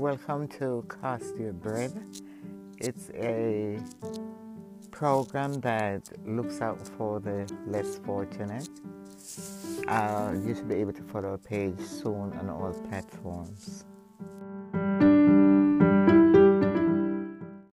welcome to Cost Your Bread. It's a program that looks out for the less fortunate. Uh, you should be able to follow a page soon on all platforms.